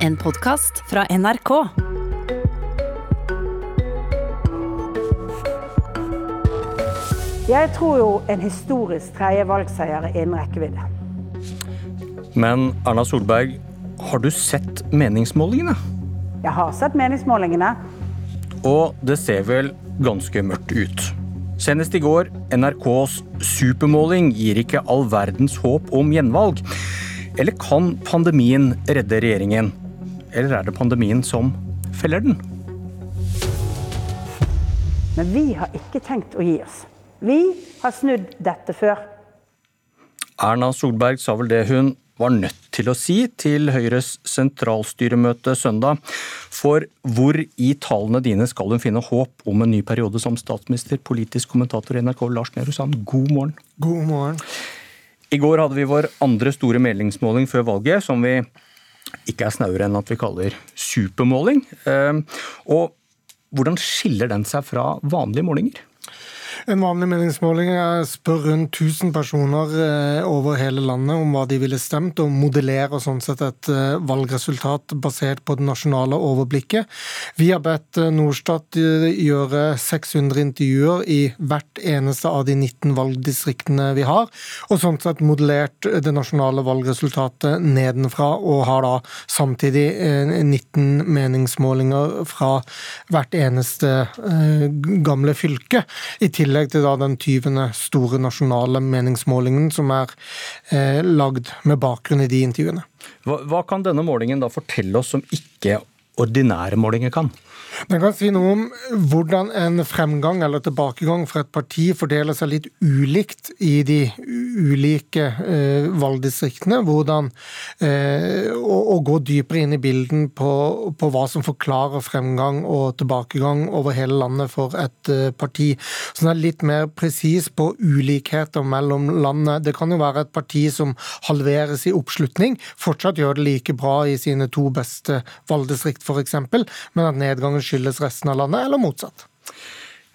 En podkast fra NRK. Jeg tror jo en historisk tredje valgseier er innen rekkevidde. Men Erna Solberg, har du sett meningsmålingene? Jeg har sett meningsmålingene. Og det ser vel ganske mørkt ut. Senest i går, NRKs supermåling gir ikke all verdens håp om gjenvalg. Eller kan pandemien redde regjeringen? Eller er det pandemien som feller den? Men vi har ikke tenkt å gi oss. Vi har snudd dette før. Erna Solberg sa vel det hun var nødt til å si til Høyres sentralstyremøte søndag. For hvor i tallene dine skal hun finne håp om en ny periode som statsminister? Politisk kommentator i NRK Lars Nehru Sand, god morgen. God morgen. I går hadde vi vår andre store meldingsmåling før valget, som vi ikke er snauere enn at vi kaller supermåling. Ehm, og hvordan skiller den seg fra vanlige målinger? En vanlig meningsmåling spør rundt 1000 personer eh, over hele landet om hva de ville stemt, og modellerer sånn sett et eh, valgresultat basert på det nasjonale overblikket. Vi har bedt eh, Norstat gjøre 600 intervjuer i hvert eneste av de 19 valgdistriktene vi har, og sånn sett modellert det nasjonale valgresultatet nedenfra, og har da samtidig 19 meningsmålinger fra hvert eneste gamle fylke. I tillegg tillegg til den 20. store nasjonale meningsmålingen som er eh, lagd med bakgrunn i de intervjuene. Hva, hva kan denne målingen da fortelle oss som ikke ordinære målinger kan? Den kan si noe om hvordan en fremgang eller tilbakegang for et parti fordeler seg litt ulikt i de ulike eh, valgdistriktene. Hvordan eh, å, å, gå dypere inn i bilden på, på, hva som forklarer fremgang og tilbakegang over hele landet for et eh, parti. Så den er litt mer presis på ulikheter mellom landet. Det kan jo være et parti som halveres i oppslutning, fortsatt gjør det like bra i sine to beste valgdistrikt f.eks., men at nedgangen skyldes resten av landet, eller motsatt.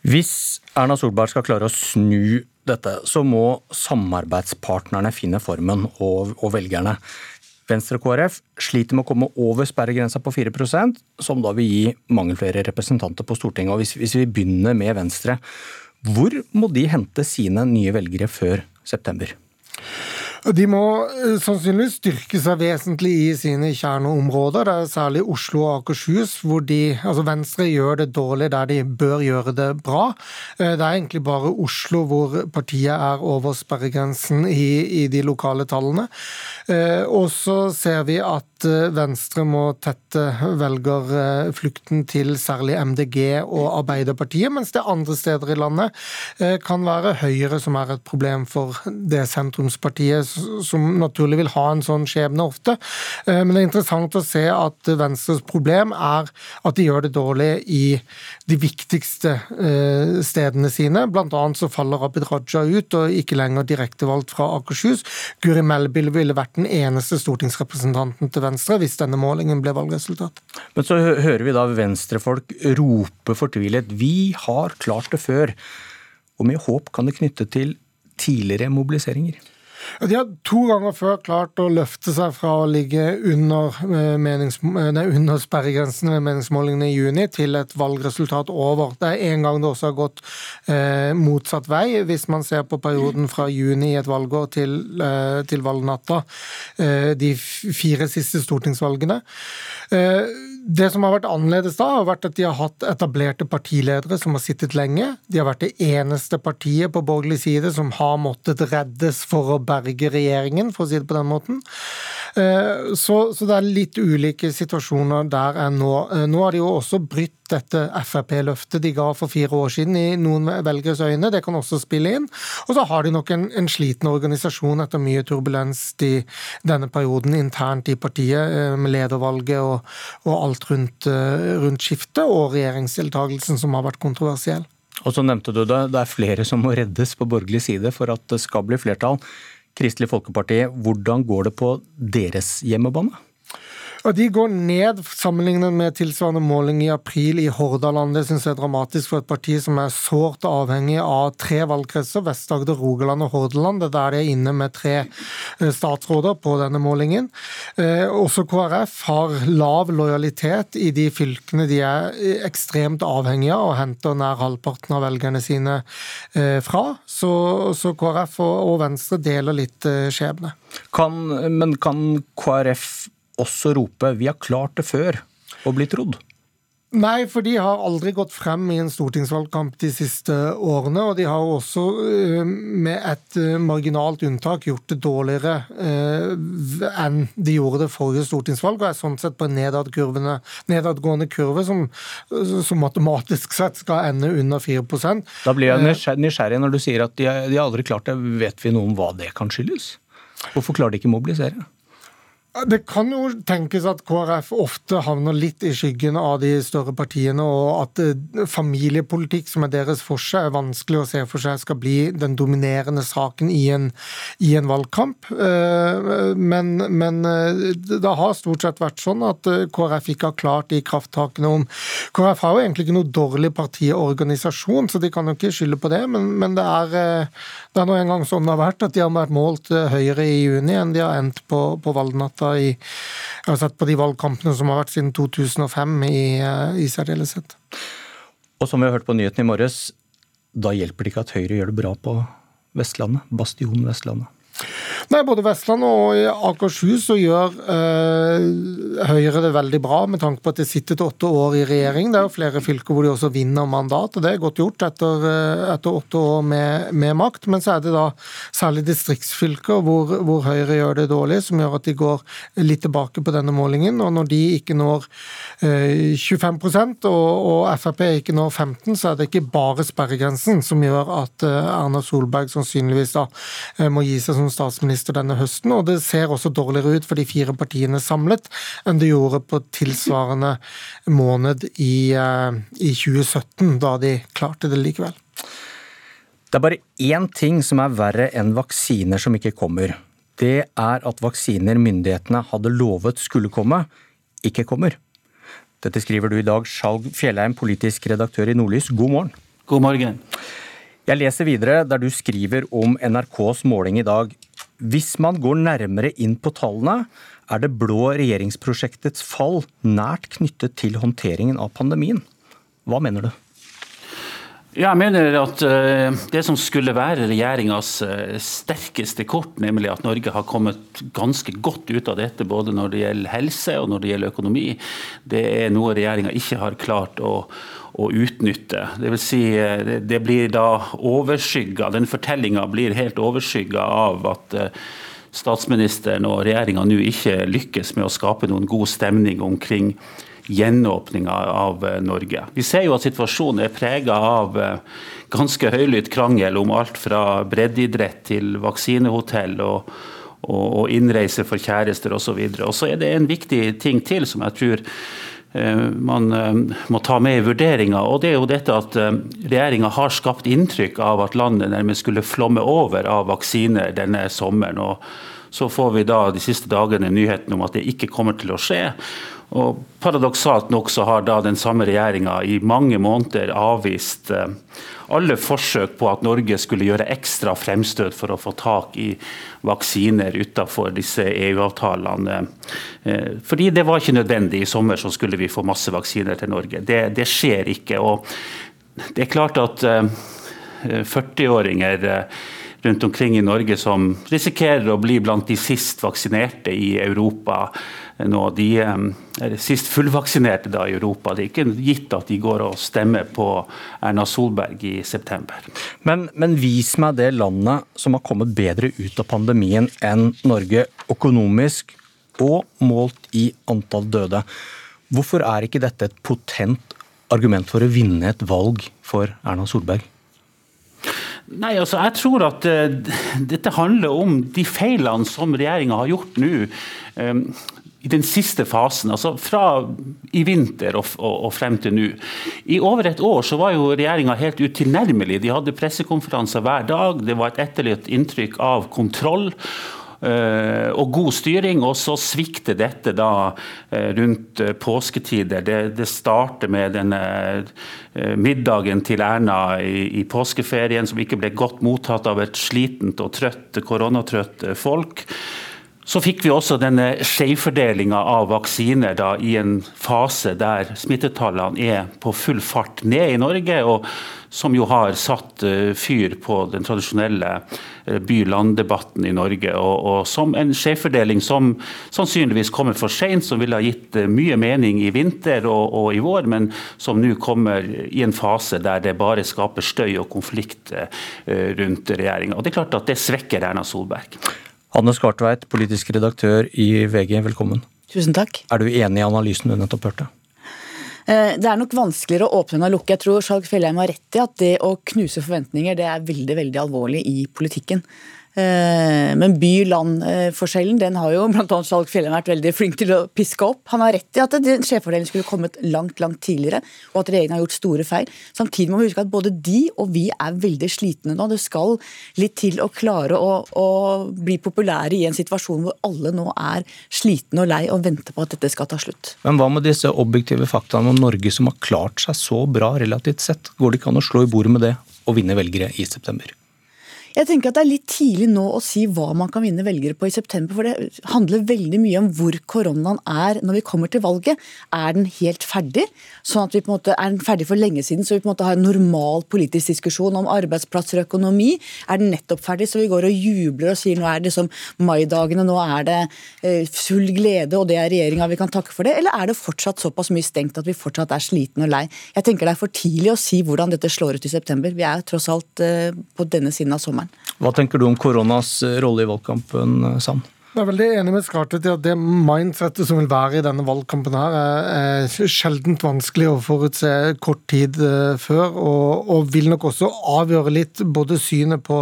Hvis Erna Solberg skal klare å snu dette, så må samarbeidspartnerne finne formen, og, og velgerne. Venstre og KrF sliter med å komme over sperregrensa på 4 som da vil gi mange flere representanter på Stortinget. Og hvis, hvis vi begynner med Venstre, hvor må de hente sine nye velgere før september? De må eh, sannsynligvis styrke seg vesentlig i sine kjerneområder. Det er særlig Oslo og Akershus, hvor de, altså Venstre gjør det dårlig der de bør gjøre det bra. Eh, det er egentlig bare Oslo hvor partiet er over sperregrensen i, i de lokale tallene. Eh, og så ser vi at Venstre må tette velgerflukten til særlig MDG og Arbeiderpartiet, mens det andre steder i landet kan være Høyre som er et problem for det sentrumspartiet som naturlig vil ha en sånn skjebne ofte. Eh, men det er interessant å se at Venstres problem er at de gjør det dårlig i de viktigste eh, stedene sine. Blant annet så faller Abid Raja ut og ikke lenger direktevalgt fra Akershus. Guri Melby ville vært den eneste stortingsrepresentanten til Venstre hvis denne målingen ble valgresultat. Men så hører vi da venstrefolk rope fortvilet 'vi har klart det før'. Og med håp kan det knytte til tidligere mobiliseringer? De har to ganger før klart å løfte seg fra å ligge under, eh, menings, eh, nei, under sperregrensen ved meningsmålingene i juni til et valgresultat over. Det er en gang det også har gått eh, motsatt vei, hvis man ser på perioden fra juni i et valgår til, eh, til valgnatta. Eh, de fire siste stortingsvalgene. Eh, det som har vært annerledes da, har vært at de har hatt etablerte partiledere som har sittet lenge. De har vært det eneste partiet på borgerlig side som har måttet reddes for å berge regjeringen, for å si det på den måten. Eh, så, så, det er litt ulike situasjoner der enn nå. Eh, nå har de jo også brytt dette Frp-løftet de ga for fire år siden i noen velgeres øyne. Det kan også spille inn. Og så har de nok en, en sliten organisasjon etter mye turbulens i denne perioden internt i partiet, eh, med ledervalget og, og alt rundt, rundt skiftet, og regjeringsdeltakelsen som har vært kontroversiell. Og så nevnte du det, det er flere som må reddes på borgerlig side for at det skal bli flertall. Kristelig Folkeparti, hvordan går det på deres hjemmebane? Og De går ned sammenlignet med tilsvarende måling i april i Hordaland. Det syns jeg er dramatisk for et parti som er sårt avhengig av tre valgkretser, Vest-Agder, Rogaland og Hordaland. Det er der de er inne med tre eh, statsråder på denne målingen. Eh, også KrF har lav lojalitet i de fylkene de er ekstremt avhengige av og henter nær halvparten av velgerne sine eh, fra. Så, så KrF og Venstre deler litt skjebne. Kan, men kan KrF også rope 'vi har klart det før' og bli trodd? Nei, for de har aldri gått frem i en stortingsvalgkamp de siste årene. Og de har også, eh, med et eh, marginalt unntak, gjort det dårligere eh, enn de gjorde det forrige stortingsvalg, og er sånn sett på en nedadgående kurve som, som, matematisk sett skal ende under 4% Da blir jeg nysgjerrig når du sier at de har aldri klart det. Vet vi noe om hva det kan skyldes? Hvorfor klarer de ikke å mobilisere? Det kan jo tenkes at KrF ofte havner litt i skyggen av de større partiene, og at eh, familiepolitikk, som er deres forse, er vanskelig å se for seg skal bli den dominerende saken i en, i en valgkamp. Eh, men, men, eh, det har stort sett vært sånn at KrF ikke har klart de krafttakene om KrF har jo egentlig ikke noe dårlig partiorganisasjon, så de kan jo ikke skylde på det, men, men det er det er nå engang sånn det har vært, at de har vært målt høyere i juni enn de har endt på, på valgnatta i Jeg har sett på de valgkampene som har vært siden 2005 i, eh, i særdeleshet. Og som vi har hørt på nyhetene i morges, da hjelper det ikke at Høyre gjør det bra på Vestlandet, bastionen Vestlandet? Nei, Både Vestland og Akershus så gjør eh, Høyre det veldig bra, med tanke på at de sitter til åtte år i regjering. Det er jo flere fylker hvor de også vinner mandat, og det er godt gjort etter, eh, etter åtte år med, med, makt. Men så er det da særlig distriktsfylker hvor, hvor, Høyre gjør det dårlig, som gjør at de går litt tilbake på denne målingen. Og når de ikke når eh, 25 og, og Frp ikke når 15 så er det ikke bare sperregrensen som gjør at Erna Solberg sannsynligvis da må gi seg som statsminister statsminister denne høsten, og det ser også dårligere ut for de fire partiene samlet enn det gjorde på tilsvarende måned i, eh, i 2017, da de klarte det likevel. Det er bare én ting som er verre enn vaksiner som ikke kommer. Det er at vaksiner myndighetene hadde lovet skulle komme, ikke kommer. Dette skriver du i dag, Skjalg Fjellheim, politisk redaktør i Nordlys. God morgen. God morgen. Jeg leser videre der du skriver om NRKs måling i dag. Hvis man går nærmere inn på tallene, er det blå regjeringsprosjektets fall nært knyttet til håndteringen av pandemien. Hva mener du? Jeg mener at eh, det som skulle være regjeringas eh, sterkeste kort, nemlig at Norge har kommet ganske godt ut av dette både når det gjelder helse og når det gjelder økonomi, det er noe regjeringa ikke har klart å, å utnytte. Det, vil si, eh, det blir da overskygga, den fortellinga blir helt overskygga av at statsministeren og regjeringa nå ikke lykkes med å skape noen god stemning omkring gjenåpninga av eh, Norge. Vi ser jo at situasjonen er prega av eh, ganske høylytt krangel om alt fra breddeidrett til vaksinehotell og, og, innreise for kjærester osv. Og så er det en viktig ting til som jeg tror eh, man må ta med i vurderinga. Og det er jo dette at regjeringa har skapt inntrykk av at landet nærmest skulle flomme over av vaksiner denne sommeren. og så får vi da de siste dagene nyheten om at det ikke kommer til å skje. Og Paradoksalt nok så har da den samme regjeringa i mange måneder avvist eh, alle forsøk på at Norge skulle gjøre ekstra fremstøt for å få tak i vaksiner utenfor disse EU-avtalene. Eh, fordi det var ikke nødvendig. I sommer så skulle vi få masse vaksiner til Norge. Det, det skjer ikke. og det er klart at 40-åringer eh, rundt omkring i Norge som risikerer å bli blant de sist vaksinerte i Europa nå. De er sist fullvaksinerte da i Europa. Det er ikke gitt at de går og stemmer på Erna Solberg i september. Men, men vis meg det landet som har kommet bedre ut av pandemien enn Norge økonomisk og målt i antall døde. Hvorfor er ikke dette et potent argument for å vinne et valg for Erna Solberg? Nei, altså jeg tror at uh, dette handler om de feilene som regjeringa har gjort nå. Um, i den siste fasen, altså fra i vinter og, og, og frem til nå. I over et år så var jo regjeringa helt utilnærmelig. De hadde pressekonferanser hver dag. Det var et etterlatt inntrykk av kontroll. Og god styring, og så svikter dette da rundt påsketider. Det, det starter med denne middagen til Erna i, i, påskeferien, som ikke ble godt mottatt av et slitent og trøtt, koronatrøtt folk. Så fikk vi også denne skjevfordelinga av vaksiner da, i en fase der smittetallene er på full fart ned i Norge, og som jo har satt uh, fyr på den tradisjonelle uh, by-land-debatten i Norge. Og, og, som en skjevfordeling som sannsynligvis kommer for seint, som ville ha gitt uh, mye mening i vinter og, og, i vår, men som nå kommer i en fase der det bare skaper støy og konflikt rundt regjeringa. Det er klart at det svekker Erna Solberg. Hanne Skartveit, politisk redaktør i VG, velkommen. Tusen takk. Er du enig i analysen du nettopp hørte? Eh, det er nok vanskeligere å åpne enn å lukke. Jeg tror Skjalg Fjellheim har rett i at det å knuse forventninger det er veldig veldig alvorlig i politikken. Eh, men by-land-forskjellen den har jo bl.a. Skjalg Fjellheim vært veldig flink til å piske opp. Han har rett i at skjevfordelingen skulle kommet langt langt tidligere, og at regjeringen har gjort store feil. Samtidig må vi huske at både de og vi er veldig slitne nå. Det skal litt til å klare å, å bli populære i en situasjon hvor alle nå er slitne og lei og venter på at dette skal ta slutt. Men hva med disse objektive faktaene om Norge som har klart seg så bra relativt sett? Går det ikke an å slå i bordet med det og vinne velgere i september? Jeg tenker at Det er litt tidlig nå å si hva man kan vinne velgere på i september. For det handler veldig mye om hvor koronaen er når vi kommer til valget. Er den helt ferdig? Sånn at vi på en måte Er den ferdig for lenge siden, så vi på en måte har en normal politisk diskusjon om arbeidsplasser og økonomi? Er den nettopp ferdig, så vi går og jubler og sier nå er det liksom maidagene, nå er det eh, full glede, og det er regjeringa vi kan takke for det? Eller er det fortsatt såpass mye stengt at vi fortsatt er slitne og lei? Jeg tenker det er for tidlig å si hvordan dette slår ut i september. Vi er tross alt eh, på denne siden av sommeren. Hva tenker du om koronas rolle i valgkampen, Sand? Jeg er veldig enig med Skartvedt i at det mindsettet som vil være i denne valgkampen, her er, sjeldent vanskelig å forutse kort tid eh, før, og, og vil nok også avgjøre litt både synet på,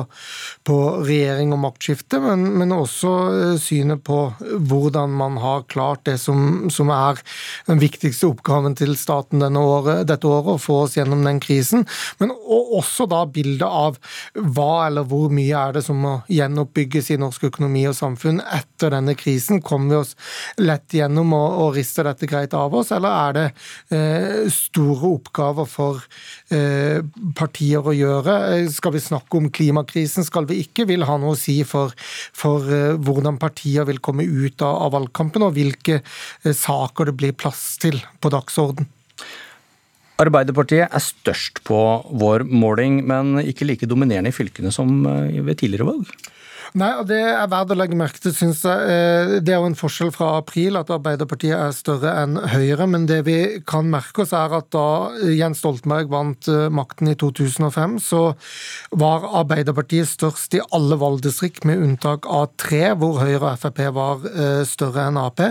på regjering og maktskifte, men, men, også eh, synet på hvordan man har klart det som, som er den viktigste oppgaven til staten året, dette året, å få oss gjennom den krisen. Men også da bildet av hva eller hvor mye er det som må gjenoppbygges i norsk økonomi og samfunn denne krisen? Kommer vi oss lett gjennom og, og rister dette greit av oss, eller er det eh, store oppgaver for eh, partier å gjøre? Eh, skal vi snakke om klimakrisen? Skal vi ikke? Vil ha noe å si for, for eh, hvordan partier vil komme ut av, av valgkampen, og hvilke eh, saker det blir plass til på dagsorden? Arbeiderpartiet er størst på vår måling, men ikke like dominerende i fylkene som eh, ved tidligere valg. Nei, og Det er verdt å legge merke til, syns jeg. Eh, det er jo en forskjell fra april at Arbeiderpartiet er større enn Høyre. Men det vi kan merke oss, er at da Jens Stoltenberg vant eh, makten i 2005, så var Arbeiderpartiet størst i alle valgdistrikt, med unntak av tre, hvor Høyre og Frp var eh, større enn Ap.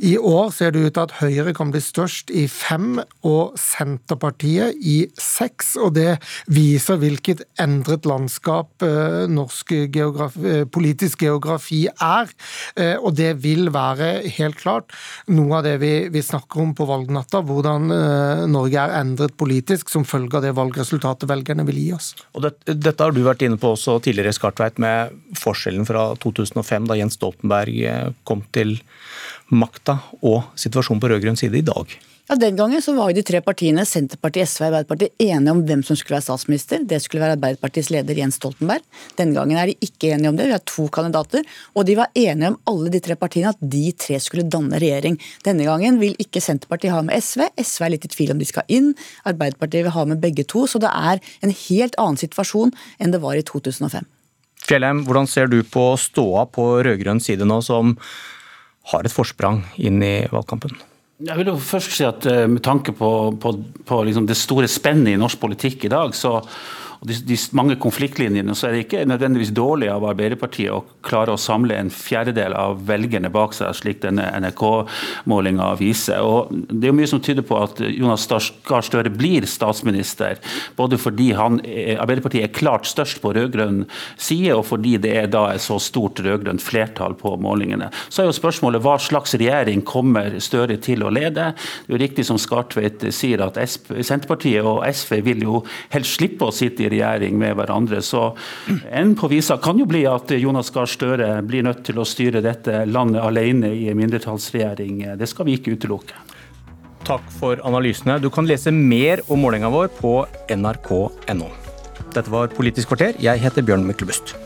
I år ser det ut til at Høyre kan bli størst i fem, og Senterpartiet i seks. Og det viser hvilket endret landskap norsk geografi politisk geografi er. Eh, og det vil være helt klart noe av det vi, vi snakker om på valgnatta, hvordan eh, Norge er endret politisk som følge av det valgresultatet velgerne vil gi oss. Og det, dette har du vært inne på også tidligere, Skartveit, med forskjellen fra 2005, da Jens Stoltenberg kom til makta, og situasjonen på rød-grønn side i dag. Ja, Den gangen så var jo de tre partiene, Senterpartiet, SV og Arbeiderpartiet, enige om hvem som skulle være statsminister. Det skulle være Arbeiderpartiets leder Jens Stoltenberg. Denne gangen er de ikke enige om det. Vi har to kandidater. Og de var enige om alle de tre partiene at de tre skulle danne regjering. Denne gangen vil ikke Senterpartiet ha med SV. SV er litt i tvil om de skal inn. Arbeiderpartiet vil ha med begge to. Så det er en helt annen situasjon enn det var i 2005. Fjellheim, hvordan ser du på ståa på rød-grønn side nå, som har et forsprang inn i valgkampen? Jeg vil jo først si at eh, Med tanke på, på, på liksom det store spennet i norsk politikk i dag, så og de, de, mange konfliktlinjene, så er det ikke nødvendigvis dårlig av Arbeiderpartiet å klare å samle en fjerdedel av velgerne bak seg, slik denne NRK-målinga viser. Og Det er mye som tyder på at Jonas Gahr Støre blir statsminister, både fordi han, Arbeiderpartiet er klart størst på rød-grønn side, og fordi det er da et så stort rød-grønt flertall på målingene. Så er jo spørsmålet hva slags regjering kommer Støre til å lede? Det er jo riktig som Skartveit sier at Senterpartiet og SV vil jo helst slippe å sitte i regjering med hverandre. Så en på visa kan jo bli at Jonas Gahr Støre blir nødt til å styre dette landet alene i en mindretallsregjering. Det skal vi ikke utelukke. Takk for analysene. Du kan lese mer om målinga vår på nrk.no. Dette var Politisk kvarter. Jeg heter Bjørn Myklebust.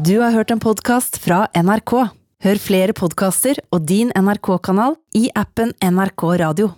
Du har hørt en podkast fra NRK. Hør flere podkaster og din NRK-kanal i appen NRK Radio.